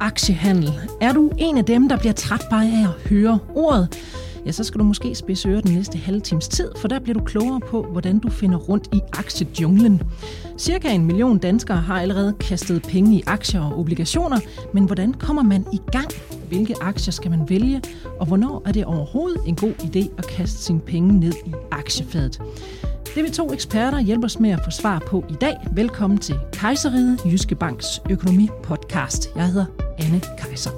aktiehandel. Er du en af dem, der bliver træt bare af at høre ordet? Ja, så skal du måske spidse øre den næste halve times tid, for der bliver du klogere på, hvordan du finder rundt i aktiejunglen. Cirka en million danskere har allerede kastet penge i aktier og obligationer, men hvordan kommer man i gang? Hvilke aktier skal man vælge, og hvornår er det overhovedet en god idé at kaste sine penge ned i aktiefadet? Det vil to eksperter hjælpe os med at få svar på i dag. Velkommen til Kejseriet Jyske Banks økonomi podcast. Jeg hedder Anne Kejser.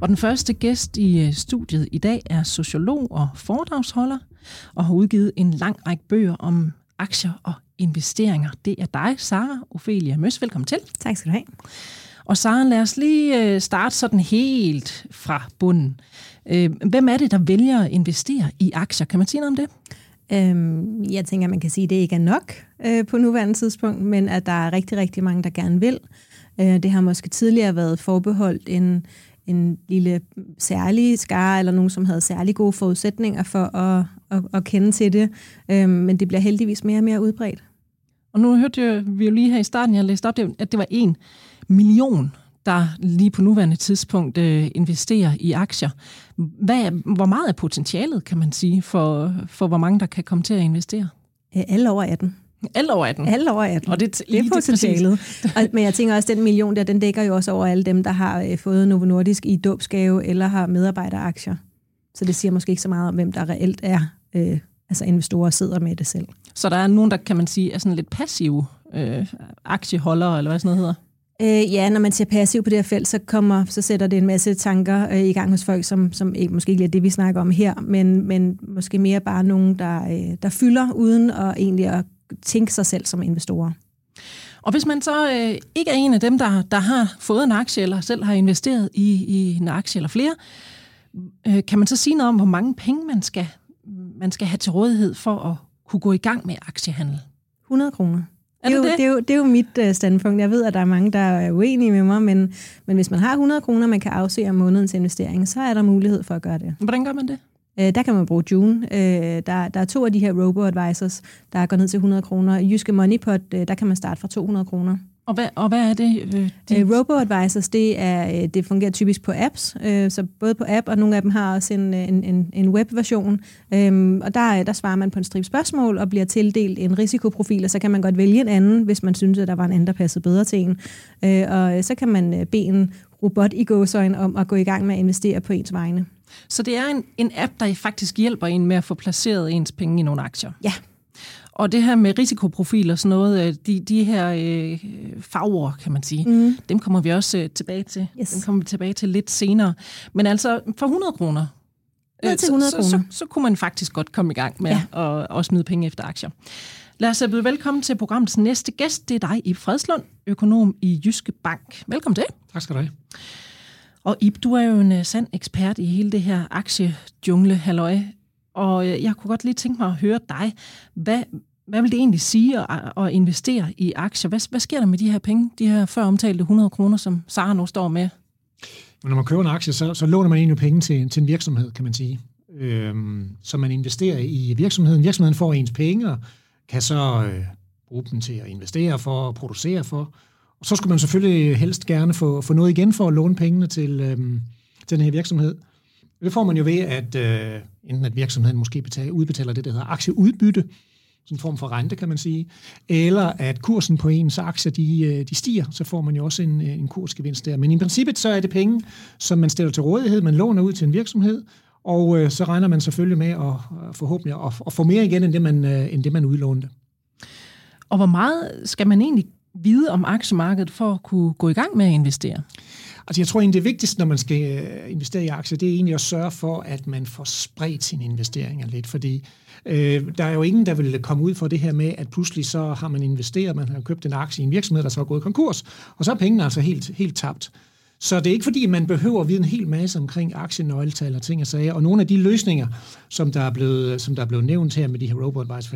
Og den første gæst i øh, studiet i dag er sociolog og foredragsholder, og har udgivet en lang række bøger om aktier og investeringer. Det er dig, Sara Ophelia Møs. Velkommen til. Tak skal du have. Og Saren, lad os lige øh, starte sådan helt fra bunden. Øh, hvem er det, der vælger at investere i aktier? Kan man sige noget om det? Øhm, jeg tænker, man kan sige, at det ikke er nok øh, på nuværende tidspunkt, men at der er rigtig, rigtig mange, der gerne vil. Øh, det har måske tidligere været forbeholdt en, en lille særlig skare, eller nogen, som havde særlig gode forudsætninger for at, at, at kende til det. Øh, men det bliver heldigvis mere og mere udbredt. Og nu hørte vi jo lige her i starten, jeg læste op, at det var en million, der lige på nuværende tidspunkt øh, investerer i aktier. Hvad, hvor meget er potentialet, kan man sige, for, for hvor mange, der kan komme til at investere? Alle over 18. Alle over 18? Alle over 18. Og det, det er potentialet. og, men jeg tænker også, at den million der, den dækker jo også over alle dem, der har øh, fået Novo Nordisk i dåbsgave eller har medarbejderaktier. Så det siger måske ikke så meget om, hvem der reelt er, øh, altså investorer sidder med det selv. Så der er nogen, der kan man sige er sådan lidt passive øh, aktieholdere, eller hvad sådan noget hedder? Øh, ja, når man ser passiv på det her felt, så, kommer, så sætter det en masse tanker øh, i gang hos folk, som, som ikke, måske ikke er det, vi snakker om her, men, men måske mere bare nogen, der, øh, der fylder uden at egentlig at tænke sig selv som investorer. Og hvis man så øh, ikke er en af dem, der, der har fået en aktie, eller selv har investeret i, i en aktie eller flere, øh, kan man så sige noget om, hvor mange penge man skal, man skal have til rådighed for at kunne gå i gang med aktiehandel? 100 kroner. Er det, det, det? det, er jo, det er jo mit uh, standpunkt. Jeg ved, at der er mange, der er uenige med mig, men, men hvis man har 100 kroner, man kan afse om månedens investering, så er der mulighed for at gøre det. Hvordan gør man det? Uh, der kan man bruge June. Uh, der, der er to af de her robo-advisors, der går ned til 100 kroner. Jyske Moneypot, uh, der kan man starte fra 200 kroner. Og hvad, og hvad er det? Øh, de... uh, Robo-advisors, det, er, det fungerer typisk på apps, uh, så både på app, og nogle af dem har også en, en, en, en webversion. Um, og der, der svarer man på en stribe spørgsmål og bliver tildelt en risikoprofil, og så kan man godt vælge en anden, hvis man synes, at der var en anden, der passede bedre til en. Uh, og så kan man bede en robot i gåsøjne om at gå i gang med at investere på ens vegne. Så det er en, en app, der faktisk hjælper en med at få placeret ens penge i nogle aktier? Ja, og det her med risikoprofil og sådan noget, øh, de, de her øh, fagord, kan man sige, mm. dem kommer vi også øh, tilbage til. Yes. Dem kommer vi tilbage til lidt senere. Men altså, for 100 kroner, øh, til 100 så, så, så, så kunne man faktisk godt komme i gang med ja. at, at smide penge efter aktier. Lad os byde velkommen til programmets næste gæst. Det er dig, Ib Fredslund, økonom i Jyske Bank. Velkommen til. Tak skal du have. Og Ib, du er jo en sand ekspert i hele det her aktiejungle, halløj. Og øh, jeg kunne godt lige tænke mig at høre dig. Hvad, hvad vil det egentlig sige at, at investere i aktier? Hvad, hvad sker der med de her penge, de her før omtalte 100 kroner, som Sara nu står med? Når man køber en aktie, så, så låner man egentlig penge til, til en virksomhed, kan man sige. Øhm, så man investerer i virksomheden. Virksomheden får ens penge og kan så øh, bruge dem til at investere for og producere for. Og så skulle man selvfølgelig helst gerne få, få noget igen for at låne pengene til, øhm, til den her virksomhed. Det får man jo ved, at øh, enten at virksomheden måske betaler, udbetaler det, der hedder aktieudbytte, sådan en form for rente, kan man sige, eller at kursen på ens aktier, de, øh, de stiger, så får man jo også en, øh, en kursgevinst der. Men i princippet så er det penge, som man stiller til rådighed, man låner ud til en virksomhed, og øh, så regner man selvfølgelig med at, øh, forhåbentlig at, at få mere igen, end det, man, øh, end det man udlånte. Og hvor meget skal man egentlig vide om aktiemarkedet for at kunne gå i gang med at investere? Altså jeg tror egentlig, det vigtigste, når man skal øh, investere i aktier, det er egentlig at sørge for, at man får spredt sine investeringer lidt, fordi Øh, der er jo ingen, der vil komme ud for det her med, at pludselig så har man investeret, man har købt en aktie i en virksomhed, der så er gået konkurs, og så er pengene altså helt, helt tabt. Så det er ikke fordi, man behøver at vide en hel masse omkring aktienøgletal og ting og sager. Og nogle af de løsninger, som der er blevet, som der er blevet nævnt her med de her robot advice,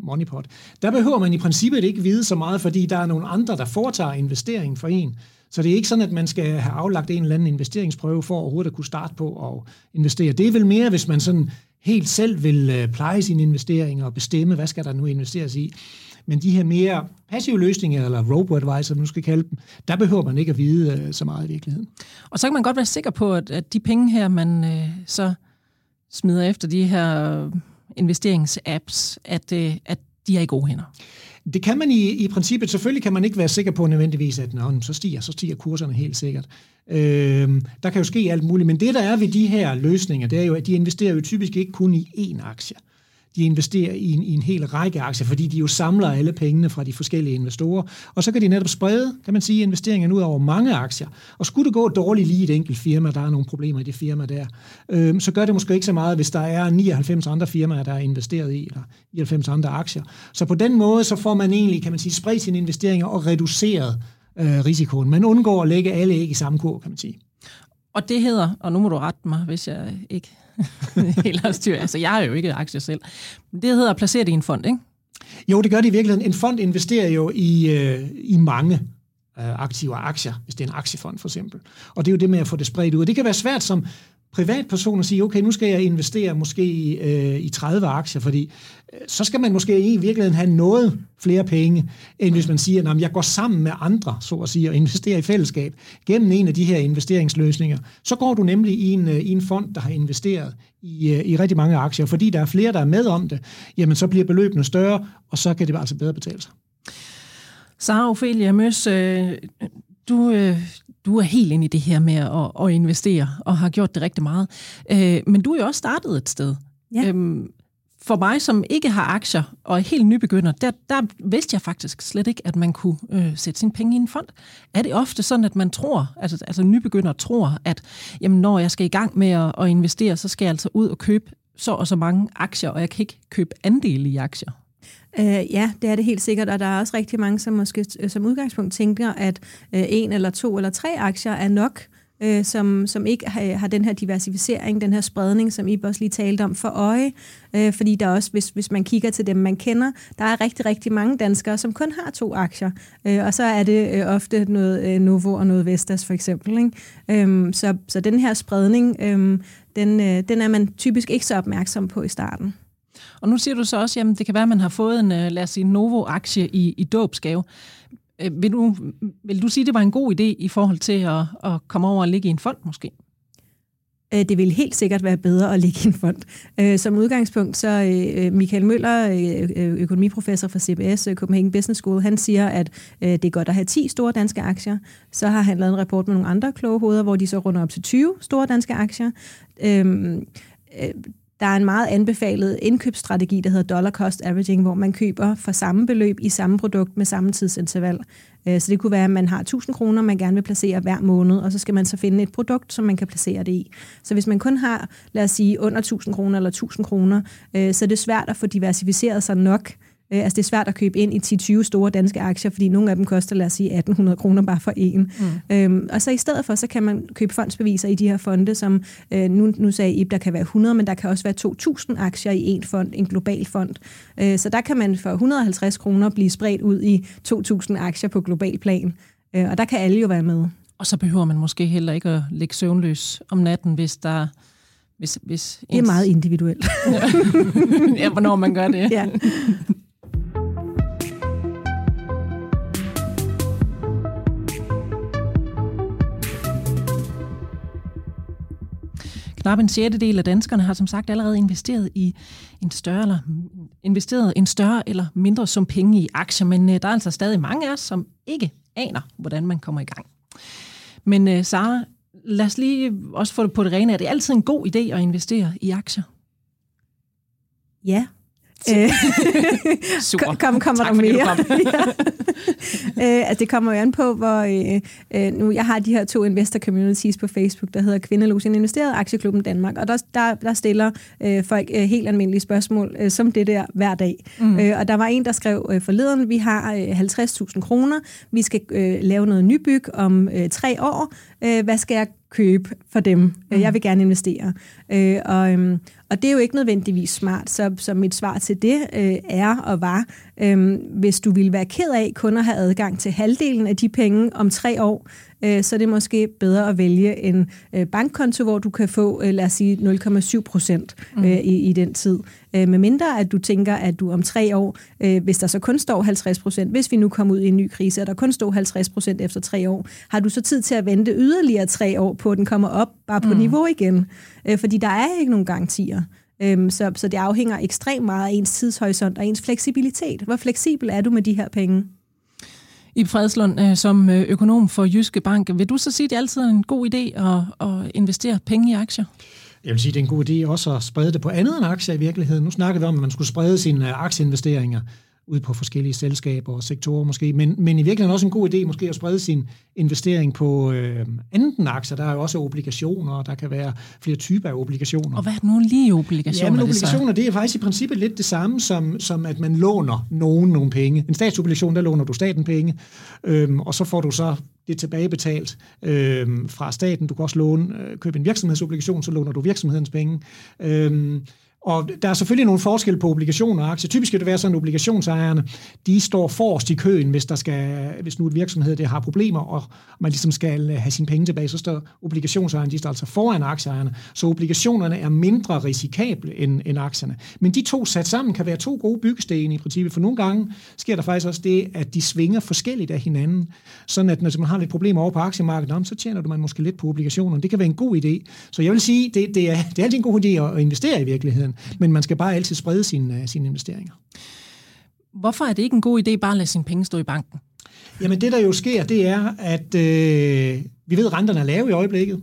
Moneypot, der behøver man i princippet ikke vide så meget, fordi der er nogle andre, der foretager investeringen for en. Så det er ikke sådan, at man skal have aflagt en eller anden investeringsprøve for overhovedet at kunne starte på at investere. Det er vel mere, hvis man sådan helt selv vil øh, pleje sine investeringer og bestemme, hvad skal der nu investeres i. Men de her mere passive løsninger, eller robo-advisor, nu skal kalde dem, der behøver man ikke at vide øh, så meget i virkeligheden. Og så kan man godt være sikker på, at, at de penge her, man øh, så smider efter de her investeringsapps, at, øh, at de er i gode hænder. Det kan man i, i princippet. Selvfølgelig kan man ikke være sikker på nødvendigvis, at når så stiger, så stiger kurserne helt sikkert. Øh, der kan jo ske alt muligt, men det der er ved de her løsninger, det er jo, at de investerer jo typisk ikke kun i én aktie de investerer i en, i en hel række aktier, fordi de jo samler alle pengene fra de forskellige investorer, og så kan de netop sprede, kan man sige, investeringerne ud over mange aktier. Og skulle det gå dårligt lige i et enkelt firma, der er nogle problemer i det firma der, øh, så gør det måske ikke så meget, hvis der er 99 andre firmaer, der er investeret i, eller 99 andre aktier. Så på den måde, så får man egentlig, kan man sige, spredt sine investeringer og reduceret øh, risikoen. Man undgår at lægge alle æg i samme kurv, kan man sige. Og det hedder, og nu må du rette mig, hvis jeg ikke helt styr. Altså, jeg har jo ikke aktier selv. Men det hedder at placere det i en fond, ikke? Jo, det gør det i virkeligheden. En fond investerer jo i, øh, i mange øh, aktive aktier, hvis det er en aktiefond for eksempel. Og det er jo det med at få det spredt ud. Og det kan være svært som privatperson og sige, okay, nu skal jeg investere måske i, øh, i 30 aktier, fordi øh, så skal man måske i virkeligheden have noget flere penge, end hvis man siger, at jeg går sammen med andre, så at sige, og investerer i fællesskab gennem en af de her investeringsløsninger. Så går du nemlig i en, øh, i en fond, der har investeret i, øh, i rigtig mange aktier, fordi der er flere, der er med om det, jamen så bliver beløbene større, og så kan det altså bedre betale sig. Sara Ophelia Møs, øh, du, øh, du er helt ind i det her med at, at investere, og har gjort det rigtig meget. Øh, men du er jo også startet et sted. Ja. Øhm, for mig, som ikke har aktier og er helt nybegynder, der, der vidste jeg faktisk slet ikke, at man kunne øh, sætte sine penge i en fond. Er det ofte sådan, at man tror, altså, altså nybegynder tror, at jamen, når jeg skal i gang med at, at investere, så skal jeg altså ud og købe så og så mange aktier, og jeg kan ikke købe andele i aktier? Øh, ja, det er det helt sikkert, og der er også rigtig mange, som måske øh, som udgangspunkt tænker, at øh, en eller to eller tre aktier er nok, øh, som, som ikke har, har den her diversificering, den her spredning, som I også lige talte om, for øje. Øh, fordi der også, hvis, hvis man kigger til dem, man kender, der er rigtig, rigtig mange danskere, som kun har to aktier. Øh, og så er det øh, ofte noget øh, Novo og noget Vestas for eksempel. Ikke? Øh, så, så den her spredning, øh, den, øh, den er man typisk ikke så opmærksom på i starten. Og nu siger du så også, at det kan være, at man har fået en, øh, lad os sige, Novo-aktie i, i dåbsgave. Øh, vil du, vil du sige, at det var en god idé i forhold til at, at komme over og ligge i en fond måske? Øh, det vil helt sikkert være bedre at ligge i en fond. Som udgangspunkt, så Michael Møller, økonomiprofessor fra CBS, Copenhagen Business School, han siger, at det er godt at have 10 store danske aktier. Så har han lavet en rapport med nogle andre kloge hoveder, hvor de så runder op til 20 store danske aktier. Øhm, der er en meget anbefalet indkøbsstrategi, der hedder dollar cost averaging, hvor man køber for samme beløb i samme produkt med samme tidsinterval. Øh, så det kunne være, at man har 1000 kroner, man gerne vil placere hver måned, og så skal man så finde et produkt, som man kan placere det i. Så hvis man kun har, lad os sige, under 1000 kroner eller 1000 kroner, øh, så er det svært at få diversificeret sig nok Øh, altså det er svært at købe ind i 10-20 store danske aktier, fordi nogle af dem koster, lad os sige, 1800 kroner bare for en. Mm. Øhm, og så i stedet for, så kan man købe fondsbeviser i de her fonde, som øh, nu, nu sagde I, der kan være 100, men der kan også være 2000 aktier i en fond, en global fond. Øh, så der kan man for 150 kroner blive spredt ud i 2000 aktier på global plan. Øh, og der kan alle jo være med. Og så behøver man måske heller ikke at ligge søvnløs om natten, hvis der hvis, hvis ens... Det er meget individuelt. ja, hvornår man gør det. ja. Knap en sjettedel af danskerne har som sagt allerede investeret i en større, eller, investeret en større eller mindre sum penge i aktier, men øh, der er altså stadig mange af os, som ikke aner, hvordan man kommer i gang. Men øh, Sara, lad os lige også få det på det rene. Er det altid en god idé at investere i aktier? Ja, Super. Kom, kommer tak, der mere? ja. øh, altså, det kommer jo an på, hvor... Øh, øh, nu, jeg har de her to investor communities på Facebook, der hedder Kvindelusen Investeret Aktieklubben Danmark, og der, der, der stiller øh, folk øh, helt almindelige spørgsmål, øh, som det der hver dag. Mm. Øh, og der var en, der skrev øh, forleden, vi har øh, 50.000 kroner, vi skal øh, lave noget nybyg om øh, tre år, øh, hvad skal jeg købe for dem. Mm. Jeg vil gerne investere. Øh, og, øhm, og det er jo ikke nødvendigvis smart, så, så mit svar til det øh, er og var, øh, hvis du vil være ked af kun at have adgang til halvdelen af de penge om tre år, øh, så er det måske bedre at vælge en øh, bankkonto, hvor du kan få, øh, lad os sige, 0,7 procent øh, mm. i, i den tid. Øh, med mindre at du tænker, at du om tre år, øh, hvis der så kun står 50 procent, hvis vi nu kommer ud i en ny krise, og der kun står 50 procent efter tre år, har du så tid til at vente yderligere tre år på, at den kommer op bare på mm. niveau igen? Øh, fordi der er ikke nogen garantier. Øhm, så, så det afhænger ekstremt meget af ens tidshorisont og ens fleksibilitet. Hvor fleksibel er du med de her penge? I Fredslund, øh, som øh, økonom for Jyske Bank, vil du så sige, at det er altid en god idé at, at investere penge i aktier? Jeg vil sige, det er en god idé også at sprede det på andet end aktier i virkeligheden. Nu snakker vi om, at man skulle sprede sine øh, aktieinvesteringer ud på forskellige selskaber og sektorer måske, men, men i virkeligheden også en god idé måske at sprede sin investering på øh, anden aktier. Der er jo også obligationer, og der kan være flere typer af obligationer. Og hvad er det nu lige obligationer? Jamen obligationer, det, det er faktisk i princippet lidt det samme som, som at man låner nogen nogle penge. En statsobligation, der låner du staten penge, øhm, og så får du så det tilbagebetalt øhm, fra staten. Du kan også låne, øh, købe en virksomhedsobligation, så låner du virksomhedens penge. Øhm, og der er selvfølgelig nogle forskelle på obligationer og aktier. Typisk vil det være sådan, at obligationsejerne, de står forrest i køen, hvis, der skal, hvis nu et virksomhed det har problemer, og man ligesom skal have sine penge tilbage, så står obligationsejerne, de står altså foran aktieejerne. Så obligationerne er mindre risikable end, end aktierne. Men de to sat sammen kan være to gode byggesten i princippet, for nogle gange sker der faktisk også det, at de svinger forskelligt af hinanden. Sådan at når man har lidt problemer over på aktiemarkedet, så tjener du man måske lidt på obligationerne. Det kan være en god idé. Så jeg vil sige, det, det, er, det er altid en god idé at investere i virkeligheden men man skal bare altid sprede sine, sine investeringer. Hvorfor er det ikke en god idé bare at lade sine penge stå i banken? Jamen det, der jo sker, det er, at øh, vi ved, at renterne er lave i øjeblikket,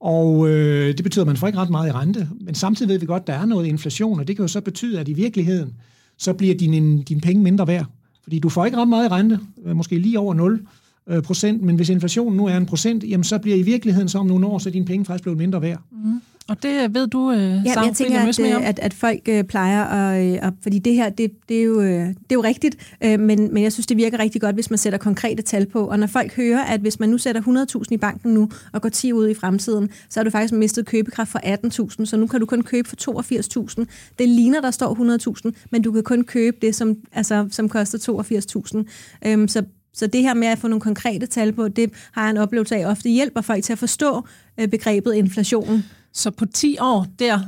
og øh, det betyder, at man får ikke ret meget i rente. Men samtidig ved vi godt, at der er noget inflation, og det kan jo så betyde, at i virkeligheden, så bliver dine din penge mindre værd. Fordi du får ikke ret meget i rente, øh, måske lige over 0 øh, procent, men hvis inflationen nu er en procent, jamen så bliver i virkeligheden så om nogle år, så dine penge faktisk blevet mindre værd. Mm. Og det ved du, øh, ja, jeg tænker, at, at, at, at folk øh, plejer at, øh, at... Fordi det her, det, det, er, jo, øh, det er jo rigtigt, øh, men, men jeg synes, det virker rigtig godt, hvis man sætter konkrete tal på. Og når folk hører, at hvis man nu sætter 100.000 i banken nu, og går 10 ud i fremtiden, så har du faktisk mistet købekraft for 18.000, så nu kan du kun købe for 82.000. Det ligner, der står 100.000, men du kan kun købe det, som, altså, som koster 82.000. Øhm, så så det her med at få nogle konkrete tal på, det har jeg en oplevelse af ofte hjælper folk til at forstå øh, begrebet inflation. Så på 10 år, der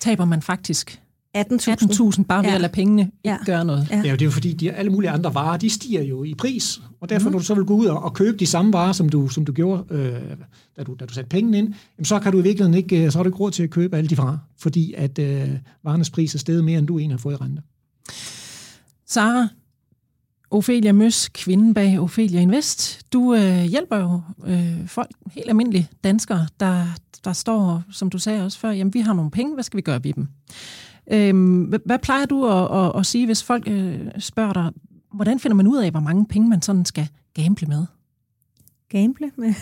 taber man faktisk 18.000 18 bare ved ja. at lade pengene ja. gøre noget. Ja. ja, det er jo fordi, de, alle mulige andre varer, de stiger jo i pris, og derfor mm. når du så vil gå ud og, og købe de samme varer, som du, som du gjorde, øh, da, du, da du satte pengene ind, jamen, så kan du i virkeligheden ikke, øh, så har du ikke råd til at købe alle de varer, fordi at øh, varernes pris er steget mere, end du egentlig har fået i rente. Sara, Ophelia Møs, kvinden bag Ophelia Invest. Du øh, hjælper jo øh, folk, helt almindelige danskere, der, der står, som du sagde også før, jamen vi har nogle penge, hvad skal vi gøre ved dem? Øh, hvad, hvad plejer du at, at, at sige, hvis folk øh, spørger dig, hvordan finder man ud af, hvor mange penge man sådan skal gamble med? Gamble med?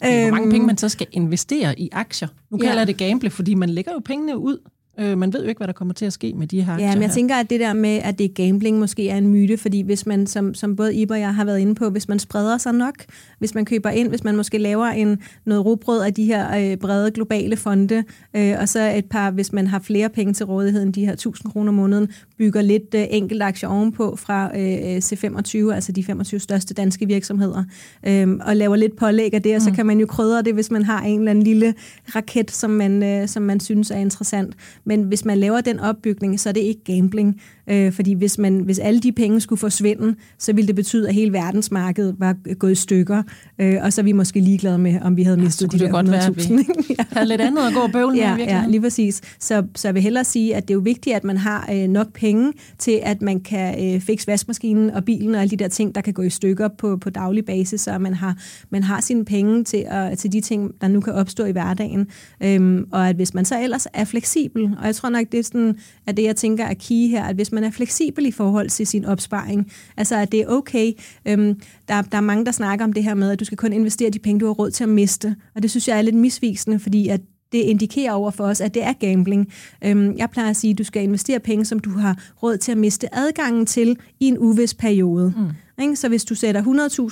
okay, hvor mange penge man så skal investere i aktier? Nu kalder ja. det gamble, fordi man lægger jo pengene ud Øh, man ved jo ikke, hvad der kommer til at ske med de her Ja, men jeg her. tænker, at det der med, at det er gambling, måske er en myte, fordi hvis man, som, som både Iber og jeg har været inde på, hvis man spreder sig nok, hvis man køber ind, hvis man måske laver en, noget rugbrød af de her øh, brede globale fonde, øh, og så et par, hvis man har flere penge til rådighed end de her 1000 kroner om måneden, bygger lidt øh, enkelt aktier ovenpå fra øh, C25, altså de 25 største danske virksomheder, øh, og laver lidt pålæg af det, og så mm. kan man jo krydre det, hvis man har en eller anden lille raket, som man, øh, som man synes er interessant. Men hvis man laver den opbygning, så er det ikke gambling. Øh, fordi hvis, man, hvis alle de penge skulle forsvinde, så ville det betyde, at hele verdensmarkedet var gået i stykker. Øh, og så er vi måske ligeglade med, om vi havde mistet ja, de der 100.000. godt være, at vi ja. havde lidt andet at gå og bøvle ja, med. Ja, lige præcis. Så, så jeg vil hellere sige, at det er jo vigtigt, at man har øh, nok penge til, at man kan øh, fikse vaskemaskinen og bilen og alle de der ting, der kan gå i stykker på, på daglig basis, så man har, man har sine penge til, at, til de ting, der nu kan opstå i hverdagen. Øhm, og at hvis man så ellers er fleksibel, og jeg tror nok, det er, sådan, at det, jeg tænker er key her, at hvis man er fleksibel i forhold til sin opsparing, altså at det er okay. Øhm, der, der er mange, der snakker om det her med, at du skal kun investere de penge, du har råd til at miste, og det synes jeg er lidt misvisende, fordi at det indikerer over for os, at det er gambling. Øhm, jeg plejer at sige, at du skal investere penge, som du har råd til at miste adgangen til i en uvis periode. Mm. Så hvis du sætter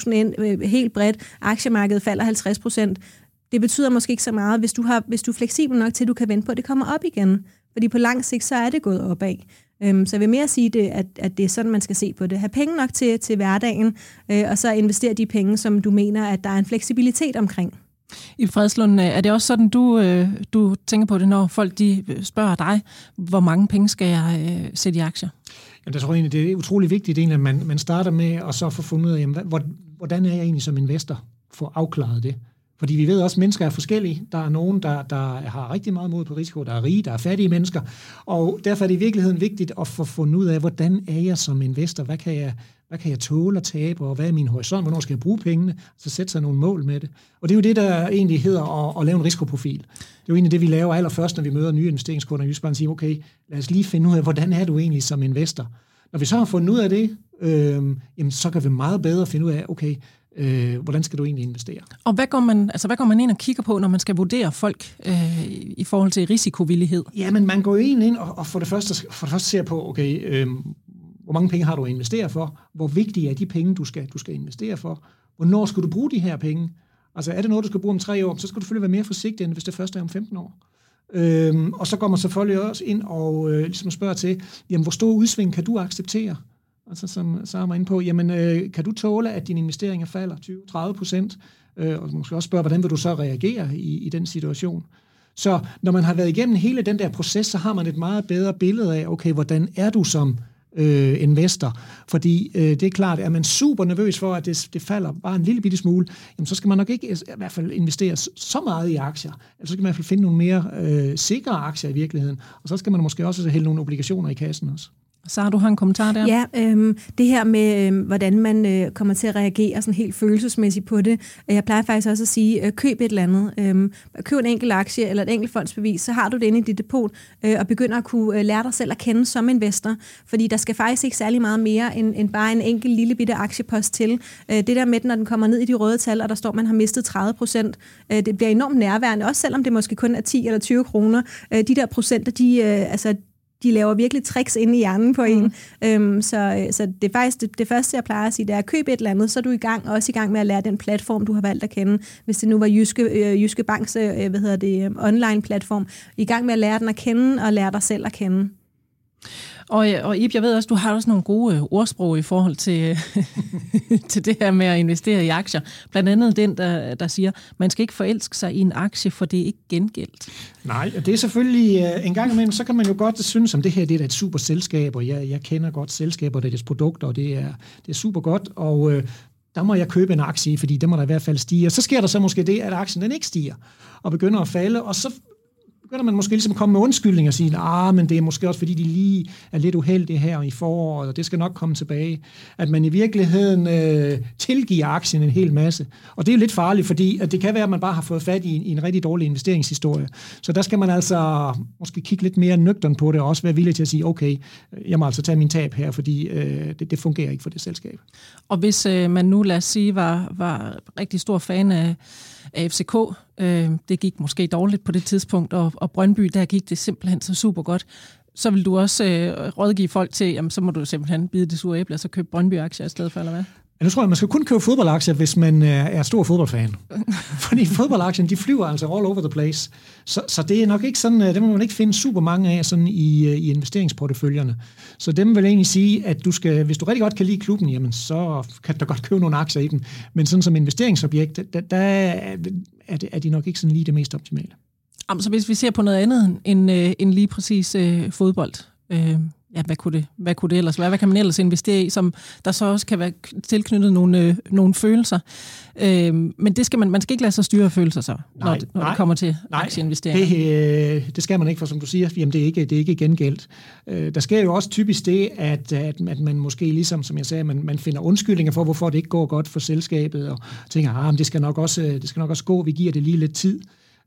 100.000 ind øh, helt bredt, aktiemarkedet falder 50 det betyder måske ikke så meget, hvis du, har, hvis du er fleksibel nok til, at du kan vente på, at det kommer op igen. Fordi på lang sigt, så er det gået opad. Øhm, så jeg vil mere sige, det, at, at det er sådan, man skal se på det. Ha' penge nok til, til hverdagen, øh, og så investere de penge, som du mener, at der er en fleksibilitet omkring. I Fredslund, øh, er det også sådan, du, øh, du tænker på det, når folk de spørger dig, hvor mange penge skal jeg øh, sætte i aktier? Jamen, jeg tror egentlig, det er utrolig vigtigt, at man, man starter med at så få fundet ud af, jamen, hvordan er jeg egentlig som investor? Få afklaret det. Fordi vi ved også, at mennesker er forskellige. Der er nogen, der, der har rigtig meget mod på risiko. Der er rige, der er fattige mennesker. Og derfor er det i virkeligheden vigtigt at få fundet ud af, hvordan er jeg som investor? Hvad kan jeg, hvad kan jeg tåle at tabe, og hvad er min horisont? Hvornår skal jeg bruge pengene? Så sætte sig nogle mål med det. Og det er jo det, der egentlig hedder at, at lave en risikoprofil. Det er jo egentlig det, vi laver allerførst, når vi møder nye investeringskunder. Vi Jysbank, siger, okay, lad os lige finde ud af, hvordan er du egentlig som investor? Når vi så har fundet ud af det, øh, jamen, så kan vi meget bedre finde ud af, okay, øh, hvordan skal du egentlig investere? Og hvad går, man, altså, hvad går man ind og kigger på, når man skal vurdere folk øh, i forhold til risikovillighed? Jamen, man går ind, ind og, og for, det første, for det første ser på, okay, øh, hvor mange penge har du at investere for? Hvor vigtige er de penge, du skal, du skal investere for? Hvornår skal du bruge de her penge? Altså, er det noget, du skal bruge om tre år, så skal du selvfølgelig være mere forsigtig, end hvis det første er om 15 år. Øhm, og så går man selvfølgelig også ind og øh, ligesom spørger til, jamen, hvor stor udsving kan du acceptere? Så som så er man inde på, jamen øh, kan du tåle, at dine investeringer falder 20-30 procent? Øh, og måske også spørge, hvordan vil du så reagere i, i den situation? Så når man har været igennem hele den der proces, så har man et meget bedre billede af, okay, hvordan er du som øh, investor? Fordi øh, det er klart, er man super nervøs for, at det, det falder bare en lille bitte smule, jamen så skal man nok ikke i hvert fald investere så meget i aktier. Eller så skal man i hvert fald finde nogle mere øh, sikre aktier i virkeligheden. Og så skal man måske også hælde nogle obligationer i kassen også. Så har du har en kommentar der? Ja, øhm, det her med, øhm, hvordan man øh, kommer til at reagere sådan helt følelsesmæssigt på det. Jeg plejer faktisk også at sige, øh, køb et eller andet. Øhm, køb en enkelt aktie eller et enkelt fondsbevis, så har du det inde i dit depot, øh, og begynder at kunne øh, lære dig selv at kende som investor. Fordi der skal faktisk ikke særlig meget mere end, end bare en enkelt lille bitte aktiepost til. Øh, det der med, når den kommer ned i de røde tal, og der står, at man har mistet 30 procent, øh, det bliver enormt nærværende, også selvom det måske kun er 10 eller 20 kroner. Øh, de der procenter, de, øh, altså, de laver virkelig tricks inde i hjernen på en. Mm. Øhm, så, så det er faktisk det, det første, jeg plejer at sige, det er at købe et eller andet, så er du i gang, også i gang med at lære den platform, du har valgt at kende. Hvis det nu var Jyske, øh, Jyske Banks øh, hvad hedder det, online platform, i gang med at lære den at kende og lære dig selv at kende. Og, øh, og Ib, jeg ved også, du har også nogle gode øh, ordsprog i forhold til, øh, til det her med at investere i aktier. Blandt andet den, der, der siger, man skal ikke forelske sig i en aktie, for det er ikke gengældt. Nej, det er selvfølgelig en gang imellem, så kan man jo godt synes, at det her det er et super selskab, og jeg, jeg kender godt selskaber, det er deres produkter, og det er, det er super godt, og øh, der må jeg købe en aktie, fordi det må der i hvert fald stige. Og så sker der så måske det, at aktien den ikke stiger, og begynder at falde, og så begynder man måske ligesom at komme med undskyldning og sige, ah, men det er måske også, fordi de lige er lidt uheldige her i foråret, og det skal nok komme tilbage. At man i virkeligheden øh, tilgiver aktien en hel masse. Og det er jo lidt farligt, fordi at det kan være, at man bare har fået fat i en, i en rigtig dårlig investeringshistorie. Så der skal man altså måske kigge lidt mere nøgtern på det, og også være villig til at sige, okay, jeg må altså tage min tab her, fordi øh, det, det fungerer ikke for det selskab. Og hvis øh, man nu, lad os sige, var, var rigtig stor fan af af FCK. Øh, det gik måske dårligt på det tidspunkt, og, og Brøndby, der gik det simpelthen så super godt. Så vil du også øh, rådgive folk til, jamen så må du simpelthen bide det sure æble, og så købe Brøndby-aktier i stedet for, eller hvad? Ja, nu tror jeg, man skal kun købe fodboldaktier, hvis man er stor fodboldfan. Fordi fodboldaktier, de flyver altså all over the place. Så, så det er nok ikke sådan, øh, det må man ikke finde super mange af sådan i, øh, i investeringsporteføljerne. Så dem vil egentlig sige, at du skal, hvis du rigtig godt kan lide klubben, jamen så kan du godt købe nogle aktier i den. Men sådan som investeringsobjekt, der, der er, det, er de nok ikke sådan lige det mest optimale. Jamen, så hvis vi ser på noget andet end, øh, end lige præcis øh, fodbold, øh, ja, hvad kunne, det, hvad kunne det ellers være? Hvad kan man ellers investere i, som der så også kan være tilknyttet nogle, øh, nogle følelser? Øh, men det skal man, man skal ikke lade sig styre af følelser så, nej, når, det, når nej, det kommer til nej, aktieinvesteringer. Det, øh, det skal man ikke, for som du siger, jamen det er ikke, det er ikke gengældt. Øh, der sker jo også typisk det, at, at, at man måske ligesom, som jeg sagde, man, man finder undskyldninger for, hvorfor det ikke går godt for selskabet, og tænker, ah, men det skal nok også, det skal nok også gå, vi giver det lige lidt tid.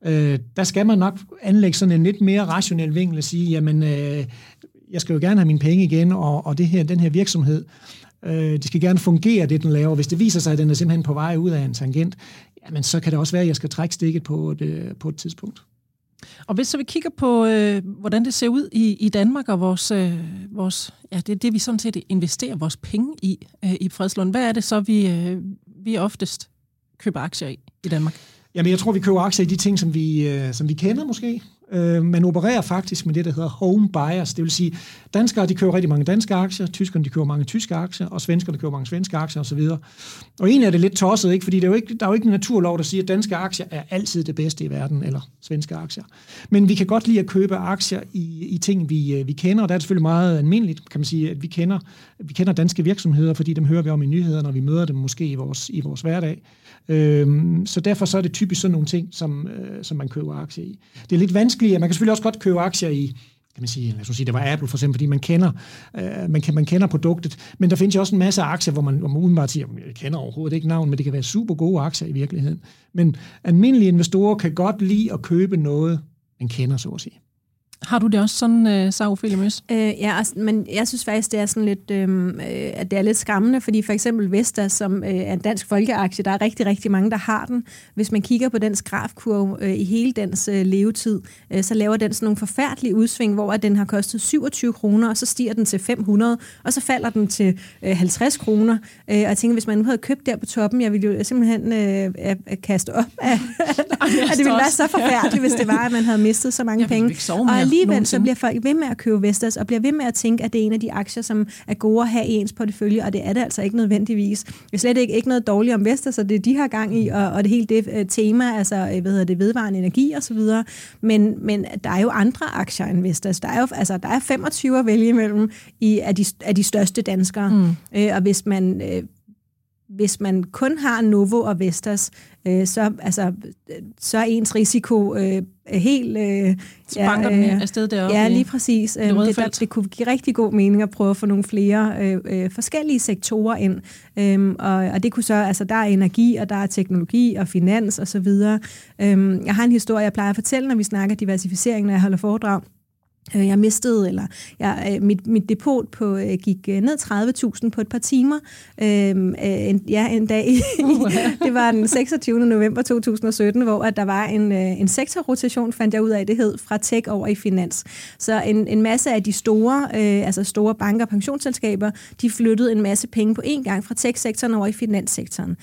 Øh, der skal man nok anlægge sådan en lidt mere rationel vinkel og sige, jamen, øh, jeg skal jo gerne have mine penge igen, og, og det her, den her virksomhed, øh, det skal gerne fungere, det den laver. Hvis det viser sig, at den er simpelthen på vej ud af en tangent, jamen så kan det også være, at jeg skal trække stikket på et, øh, på et tidspunkt. Og hvis så vi kigger på, øh, hvordan det ser ud i, i Danmark, og vores, øh, vores, ja, det er det, vi sådan set investerer vores penge i øh, i Fredslund. Hvad er det så, vi, øh, vi oftest køber aktier i i Danmark? Jamen, jeg tror, vi køber aktier i de ting, som vi, øh, som vi kender måske. Øh, man opererer faktisk med det, der hedder home bias. Det vil sige, danskere de køber rigtig mange danske aktier, tyskerne de køber mange tyske aktier, og svenskerne køber mange svenske aktier osv. Og egentlig er det lidt tosset, ikke? fordi det er jo ikke, der er jo ikke en naturlov, der siger, at danske aktier er altid det bedste i verden, eller svenske aktier. Men vi kan godt lide at købe aktier i, i ting, vi, øh, vi kender, og der er det selvfølgelig meget almindeligt, kan man sige, at vi kender, vi kender danske virksomheder, fordi dem hører vi om i nyheder, når vi møder dem måske i vores, i vores hverdag. Øhm, så derfor så er det typisk sådan nogle ting, som, øh, som man køber aktier i. Det er lidt vanskeligt, man kan selvfølgelig også godt købe aktier i kan man sige, lad os sige, det var Apple for eksempel, fordi man kender, øh, man, kan, man kender produktet, men der findes jo også en masse aktier, hvor man, hvor man udenbart siger, jeg kender overhovedet ikke navn, men det kan være super gode aktier i virkeligheden. Men almindelige investorer kan godt lide at købe noget, man kender, så at sige. Har du det også sådan, uh, Sara Ophelia Møs? Øh, ja, altså, men jeg synes faktisk, det er sådan lidt, øhm, øh, at det er lidt skræmmende, fordi for eksempel Vestas, som øh, er en dansk folkeaktie, der er rigtig, rigtig mange, der har den. Hvis man kigger på dens grafkurve øh, i hele dens øh, levetid, øh, så laver den sådan nogle forfærdelige udsving, hvor at den har kostet 27 kroner, og så stiger den til 500, og så falder den til øh, 50 kroner. Øh, og jeg tænker, hvis man nu havde købt der på toppen, jeg ville jo simpelthen øh, kaste op af, at det ville være så forfærdeligt, hvis det var, at man havde mistet så mange penge. Og alligevel så bliver folk ved med at købe Vestas, og bliver ved med at tænke, at det er en af de aktier, som er gode at have i ens portefølje, og det er det altså ikke nødvendigvis. Det er slet ikke, ikke noget dårligt om Vestas, og det de har gang i, og, og det hele det uh, tema, altså øh, hvad hedder det, vedvarende energi og så videre. Men, men der er jo andre aktier end Vestas. Der er jo altså, der er 25 at vælge imellem i, af, de, af de største danskere. Mm. Øh, og hvis man, øh, hvis man kun har Novo og Vestas, øh, så, altså, så er ens risiko øh, helt... Øh, så banker ja, øh, afsted deroppe Ja, lige præcis. Det, det, der, det kunne give rigtig god mening at prøve at få nogle flere øh, øh, forskellige sektorer ind. Øhm, og, og det kunne så, altså der er energi, og der er teknologi og finans osv. Og øhm, jeg har en historie, jeg plejer at fortælle, når vi snakker diversificering, når jeg holder foredrag. Øh, jeg mistede, eller jeg, øh, mit, mit depot på, øh, gik ned 30.000 på et par timer. Øhm, en, ja, en dag. Uh, det var den 26. november 2017, hvor at der var en, en sektorrotation, fandt jeg ud af, det hed, fra tech over i finans. Så en, en masse af de store, øh, altså store banker og pensionsselskaber, de flyttede en masse penge på én gang fra tech-sektoren over i finanssektoren.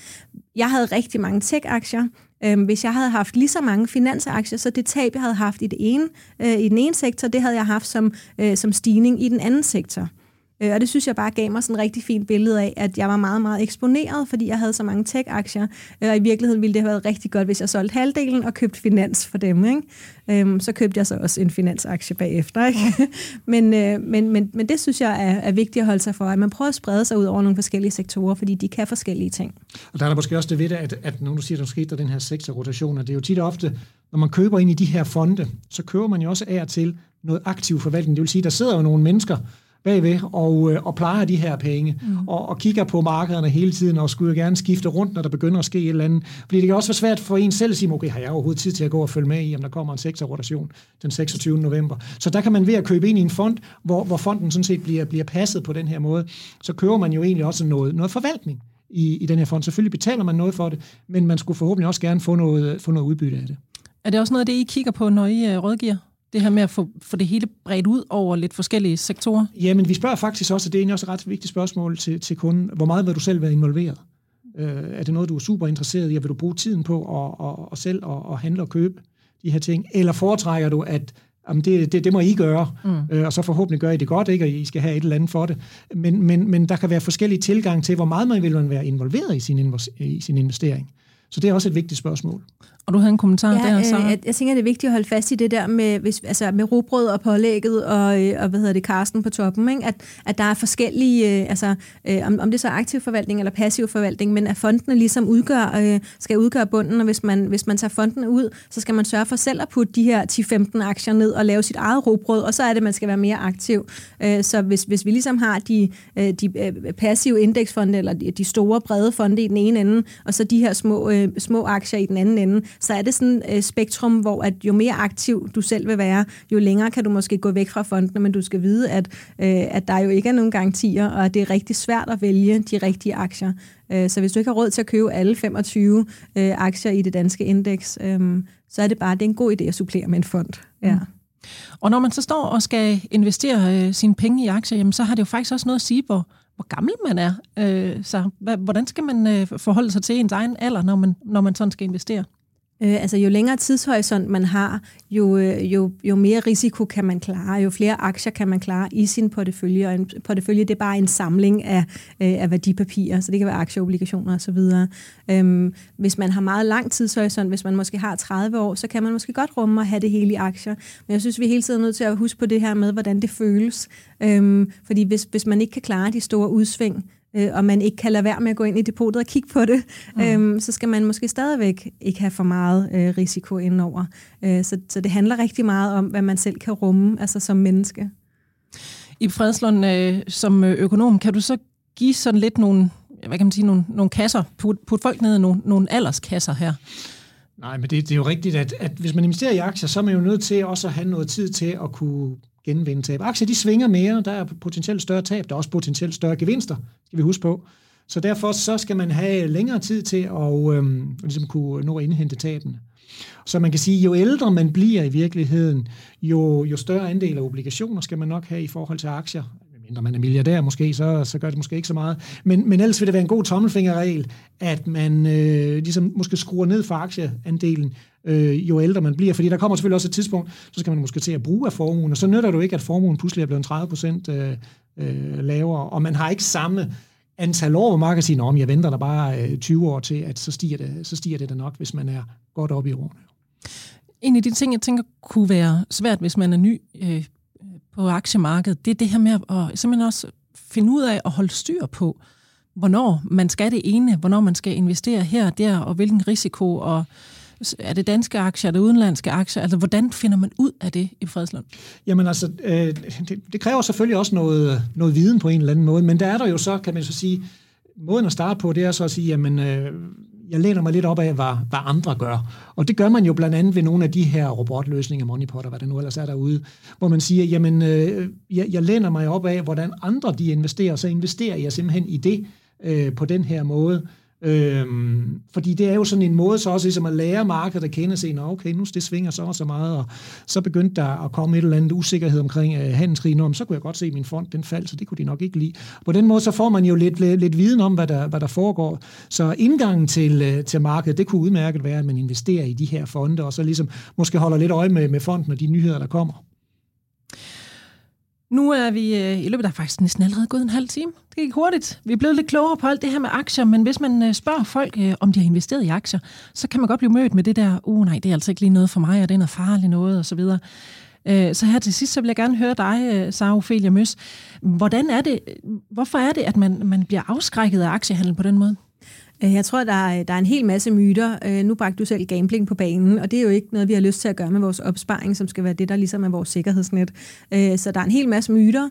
Jeg havde rigtig mange tech-aktier, Øhm, hvis jeg havde haft lige så mange finansaktier, så det tab, jeg havde haft i, det ene, øh, i den ene sektor, det havde jeg haft som, øh, som stigning i den anden sektor. Øh, og det synes jeg bare gav mig sådan et rigtig fint billede af, at jeg var meget, meget eksponeret, fordi jeg havde så mange tech-aktier. Øh, og i virkeligheden ville det have været rigtig godt, hvis jeg solgte halvdelen og købte finans for dem. Ikke? Øhm, så købte jeg så også en finansaktie bagefter. Ikke? men, øh, men, men, men det synes jeg er, er vigtigt at holde sig for, at man prøver at sprede sig ud over nogle forskellige sektorer, fordi de kan forskellige ting. Og der er der måske også det ved det, at, at når du siger, at der skete der den her sektorrotation, det er jo tit og ofte, når man køber ind i de her fonde, så køber man jo også af til noget aktiv forvaltning. Det vil sige, der sidder jo nogle mennesker, bagved og, øh, og plejer de her penge, mm. og, og kigger på markederne hele tiden, og skulle gerne skifte rundt, når der begynder at ske et eller andet. Fordi det kan også være svært for en selv at sige, okay, har jeg overhovedet tid til at gå og følge med i, om der kommer en sektorrotation den 26. november. Så der kan man ved at købe ind i en fond, hvor, hvor fonden sådan set bliver, bliver passet på den her måde, så køber man jo egentlig også noget, noget forvaltning i, i den her fond. Selvfølgelig betaler man noget for det, men man skulle forhåbentlig også gerne få noget, få noget udbytte af det. Er det også noget af det, I kigger på, når I uh, rådgiver? Det her med at få, få det hele bredt ud over lidt forskellige sektorer? Jamen, vi spørger faktisk også, og det er egentlig også et ret vigtigt spørgsmål til, til kunden, hvor meget vil du selv være involveret? Øh, er det noget, du er super interesseret i, og vil du bruge tiden på at, at, at selv at, at handle og købe de her ting? Eller foretrækker du, at jamen det, det, det må I gøre, mm. øh, og så forhåbentlig gør I det godt, ikke? og I skal have et eller andet for det. Men, men, men der kan være forskellige tilgang til, hvor meget man vil man være involveret i sin, i sin investering. Så det er også et vigtigt spørgsmål. Og du havde en kommentar ja, der, så. Øh, jeg, jeg tænker, det er vigtigt at holde fast i det der med, hvis, altså med robrød og pålægget og, øh, og hvad hedder det, karsten på toppen, ikke? At, at der er forskellige, øh, altså øh, om, om det så er aktiv forvaltning eller passiv forvaltning, men at fondene ligesom udgør, øh, skal udgøre bunden, og hvis man, hvis man tager fondene ud, så skal man sørge for selv at putte de her 10-15 aktier ned og lave sit eget robrød, og så er det, man skal være mere aktiv. Øh, så hvis, hvis vi ligesom har de, øh, de passive indeksfonde, eller de, de store brede fonde i den ene ende, og så de her små, øh, Øh, små aktier i den anden ende, så er det sådan et øh, spektrum, hvor at jo mere aktiv du selv vil være, jo længere kan du måske gå væk fra fondene, men du skal vide, at, øh, at der jo ikke er nogen garantier, og at det er rigtig svært at vælge de rigtige aktier. Øh, så hvis du ikke har råd til at købe alle 25 øh, aktier i det danske indeks, øh, så er det bare det er en god idé at supplere med en fond. Ja. Mm. Og når man så står og skal investere øh, sine penge i aktier, jamen, så har det jo faktisk også noget at sige, hvor, hvor gammel man er. Øh, så hvordan skal man øh, forholde sig til ens egen alder, når man, når man sådan skal investere? Øh, altså jo længere tidshorisont man har, jo, øh, jo, jo mere risiko kan man klare, jo flere aktier kan man klare i sin portefølje. Og en portefølje det er bare en samling af, øh, af værdipapirer, så det kan være aktier, obligationer osv. Øhm, hvis man har meget lang tidshorisont, hvis man måske har 30 år, så kan man måske godt rumme at have det hele i aktier. Men jeg synes, vi er hele tiden nødt til at huske på det her med, hvordan det føles. Øhm, fordi hvis, hvis man ikke kan klare de store udsving, øh, og man ikke kan lade være med at gå ind i depotet og kigge på det, mm. øhm, så skal man måske stadigvæk ikke have for meget øh, risiko indenover. Øh, så, så det handler rigtig meget om, hvad man selv kan rumme, altså som menneske. I Fredslund, øh, som økonom, kan du så give sådan lidt nogle, hvad kan man sige, nogle, nogle kasser, put, put folk ned i nogle, nogle alderskasser her? Nej, men det, det er jo rigtigt, at, at hvis man investerer i aktier, så er man jo nødt til også at have noget tid til at kunne genvinde tab. Aktier, de svinger mere, der er potentielt større tab, der er også potentielt større gevinster, skal vi huske på. Så derfor så skal man have længere tid til at øhm, ligesom kunne nå at indhente tabene. Så man kan sige, jo ældre man bliver i virkeligheden, jo, jo større andel af obligationer skal man nok have i forhold til aktier når man er milliardær måske, så, så gør det måske ikke så meget. Men, men ellers vil det være en god tommelfingerregel, at man øh, ligesom måske skruer ned for aktieandelen, øh, jo ældre man bliver. Fordi der kommer selvfølgelig også et tidspunkt, så skal man måske til at bruge af formuen, og så nytter det jo ikke, at formuen pludselig er blevet 30 procent øh, øh, lavere, og man har ikke samme antal år, hvor man kan sige, om jeg venter der bare øh, 20 år til, at så stiger, det, så stiger det da nok, hvis man er godt oppe i årene. En af de ting, jeg tænker kunne være svært, hvis man er ny øh, på aktiemarkedet, det er det her med at simpelthen også finde ud af at holde styr på, hvornår man skal det ene, hvornår man skal investere her og der, og hvilken risiko, og er det danske aktier, er det udenlandske aktier? Altså, hvordan finder man ud af det i Fredslund? Jamen altså, øh, det, det kræver selvfølgelig også noget, noget viden på en eller anden måde, men der er der jo så, kan man så sige, måden at starte på, det er så at sige, jamen, øh, jeg læner mig lidt op af, hvad, hvad andre gør. Og det gør man jo blandt andet ved nogle af de her robotløsninger, Moneypot og hvad der nu ellers er derude, hvor man siger, jamen, øh, jeg, jeg læner mig op af, hvordan andre de investerer, så investerer jeg simpelthen i det øh, på den her måde. Øhm, fordi det er jo sådan en måde så også ligesom at lære markedet at kende sig, okay, nu det svinger så og så meget, og så begyndte der at komme et eller andet usikkerhed omkring øh, handelskrigen, om, så kunne jeg godt se, at min fond den faldt, så det kunne de nok ikke lide. På den måde så får man jo lidt, lidt, lidt viden om, hvad der, hvad der foregår. Så indgangen til, øh, til markedet, det kunne udmærket være, at man investerer i de her fonde, og så ligesom måske holder lidt øje med, med fonden og de nyheder, der kommer. Nu er vi øh, i løbet af faktisk næsten allerede gået en halv time. Det gik hurtigt. Vi er blevet lidt klogere på alt det her med aktier, men hvis man øh, spørger folk, øh, om de har investeret i aktier, så kan man godt blive mødt med det der, uh nej, det er altså ikke lige noget for mig, og det er noget farligt noget, og så videre. Øh, så her til sidst, så vil jeg gerne høre dig, øh, Sara Ophelia Møs. Hvordan er det, hvorfor er det, at man, man bliver afskrækket af aktiehandel på den måde? Øh, jeg tror, der er, der er en hel masse myter. Øh, nu bragte du selv gambling på banen, og det er jo ikke noget, vi har lyst til at gøre med vores opsparing, som skal være det, der ligesom er vores sikkerhedsnet. Øh, så der er en hel masse myter,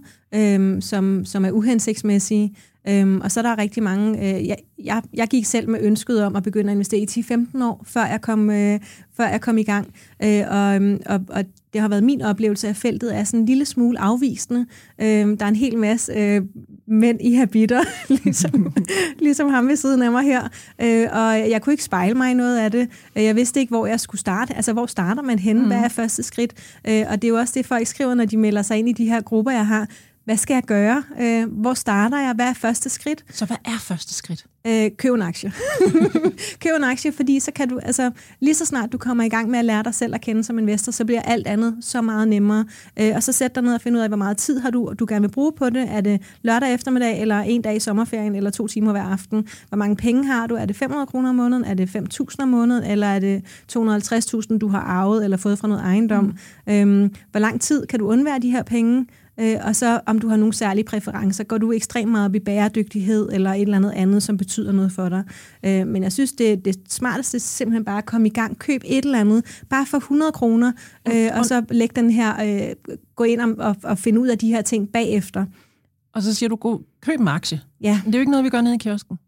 som, som er uhensigtsmæssige. Øhm, og så er der rigtig mange... Øh, jeg, jeg, jeg gik selv med ønsket om at begynde at investere i 10-15 år, før jeg kom, øh, før jeg kom i gang. Øh, og, og, og det har været min oplevelse, at feltet er sådan en lille smule afvisende. Øh, der er en hel masse øh, mænd i habiter, ligesom, ligesom ham ved siden af mig her. Øh, og jeg kunne ikke spejle mig i noget af det. Jeg vidste ikke, hvor jeg skulle starte. Altså, hvor starter man henne? Mm. Hvad er første skridt? Øh, og det er jo også det, folk skriver, når de melder sig ind i de her grupper, jeg har hvad skal jeg gøre? Øh, hvor starter jeg? Hvad er første skridt? Så hvad er første skridt? Øh, køb en aktie. køb en aktie, fordi så kan du, altså lige så snart du kommer i gang med at lære dig selv at kende som investor, så bliver alt andet så meget nemmere. Øh, og så sæt dig ned og find ud af, hvor meget tid har du, du gerne vil bruge på det. Er det lørdag eftermiddag, eller en dag i sommerferien, eller to timer hver aften? Hvor mange penge har du? Er det 500 kroner om måneden? Er det 5.000 om måneden? Eller er det 250.000, du har arvet eller fået fra noget ejendom? Mm. Øhm, hvor lang tid kan du undvære de her penge? Øh, og så om du har nogle særlige præferencer. Går du ekstremt meget op i bæredygtighed eller et eller andet andet, som betyder noget for dig. Øh, men jeg synes, det, det smarteste er simpelthen bare at komme i gang. Køb et eller andet, bare for 100 kroner, øh, og så læg den her, øh, gå ind og, og, og finde ud af de her ting bagefter. Og så siger du, køb en aktie. Ja. Men det er jo ikke noget, vi gør nede i kiosken.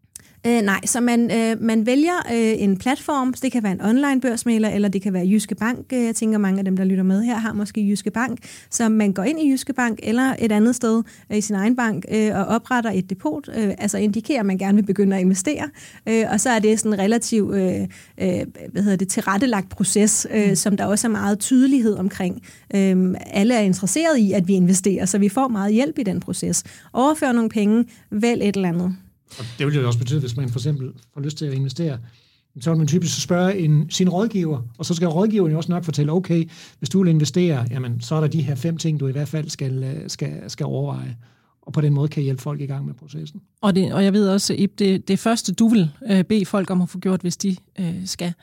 Øh, nej, så man, øh, man vælger øh, en platform, så det kan være en online børsmæler, eller det kan være Jyske Bank. Øh, jeg tænker, mange af dem, der lytter med her, har måske Jyske Bank. Så man går ind i Jyske Bank eller et andet sted øh, i sin egen bank øh, og opretter et depot, øh, altså indikerer, at man gerne vil begynde at investere. Øh, og så er det sådan en relativt øh, øh, hvad hedder det, tilrettelagt proces, øh, mm. som der også er meget tydelighed omkring. Øh, alle er interesseret i, at vi investerer, så vi får meget hjælp i den proces. Overfør nogle penge, vælg et eller andet. Og det vil jo også betyde, hvis man for eksempel får lyst til at investere så vil man typisk spørge en, sin rådgiver, og så skal rådgiveren jo også nok fortælle, okay, hvis du vil investere, jamen, så er der de her fem ting, du i hvert fald skal, øh, skal, skal overveje. Og på den måde kan hjælpe folk i gang med processen. Og, det, og jeg ved også, Ip, det, det første, du vil øh, bede folk om at få gjort, hvis de øh, skal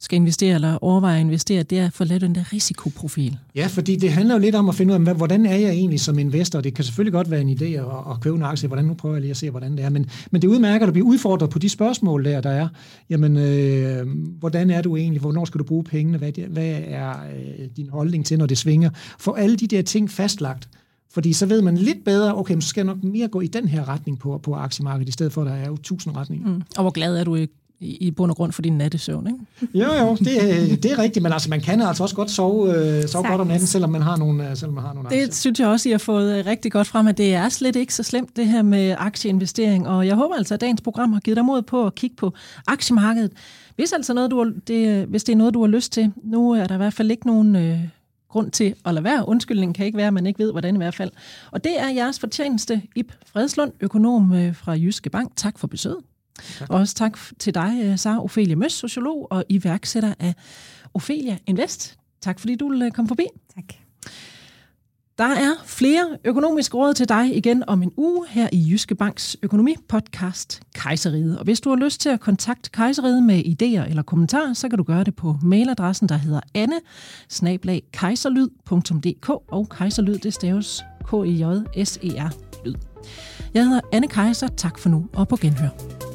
skal investere eller overveje at investere, det er at få lavet den der risikoprofil. Ja, fordi det handler jo lidt om at finde ud af, hvordan er jeg egentlig som investor? Det kan selvfølgelig godt være en idé at, at købe en aktie, hvordan nu prøver jeg lige at se, hvordan det er, men, men det udmærker at blive udfordret på de spørgsmål der, der er. Jamen, øh, hvordan er du egentlig? Hvornår skal du bruge pengene? Hvad, hvad er øh, din holdning til, når det svinger? For alle de der ting fastlagt, fordi så ved man lidt bedre, okay, så skal jeg nok mere gå i den her retning på, på aktiemarkedet, i stedet for, at der er jo tusind retninger. Mm. Og hvor glad er du i, i bund og grund for din nattesøvn, ikke? Jo, jo, det, det er rigtigt, men altså, man kan altså også godt sove, øh, sove godt om natten, selvom man har nogle, øh, selvom man har nogle aktier. Det synes jeg også, I har fået øh, rigtig godt frem, at det er slet ikke så slemt, det her med aktieinvestering, og jeg håber altså, at dagens program har givet dig mod på at kigge på aktiemarkedet. Hvis, altså noget, du har, det, hvis det er noget, du har lyst til, nu er der i hvert fald ikke nogen... Øh, grund til at lade være. Undskyldningen kan ikke være, at man ikke ved, hvordan i hvert fald. Og det er jeres fortjeneste, Ip Fredslund, økonom øh, fra Jyske Bank. Tak for besøget. Tak. Og også tak til dig, øh, Sara Ophelia Møs, sociolog og iværksætter af Ophelia Invest. Tak fordi du øh, komme forbi. Tak. Der er flere økonomiske råd til dig igen om en uge her i Jyske Banks økonomipodcast Kejseriet. Og hvis du har lyst til at kontakte Kejseriet med idéer eller kommentarer, så kan du gøre det på mailadressen, der hedder anne og kejserlyd, det staves k e j s e r lyd. Jeg hedder Anne Kejser. Tak for nu og på genhør.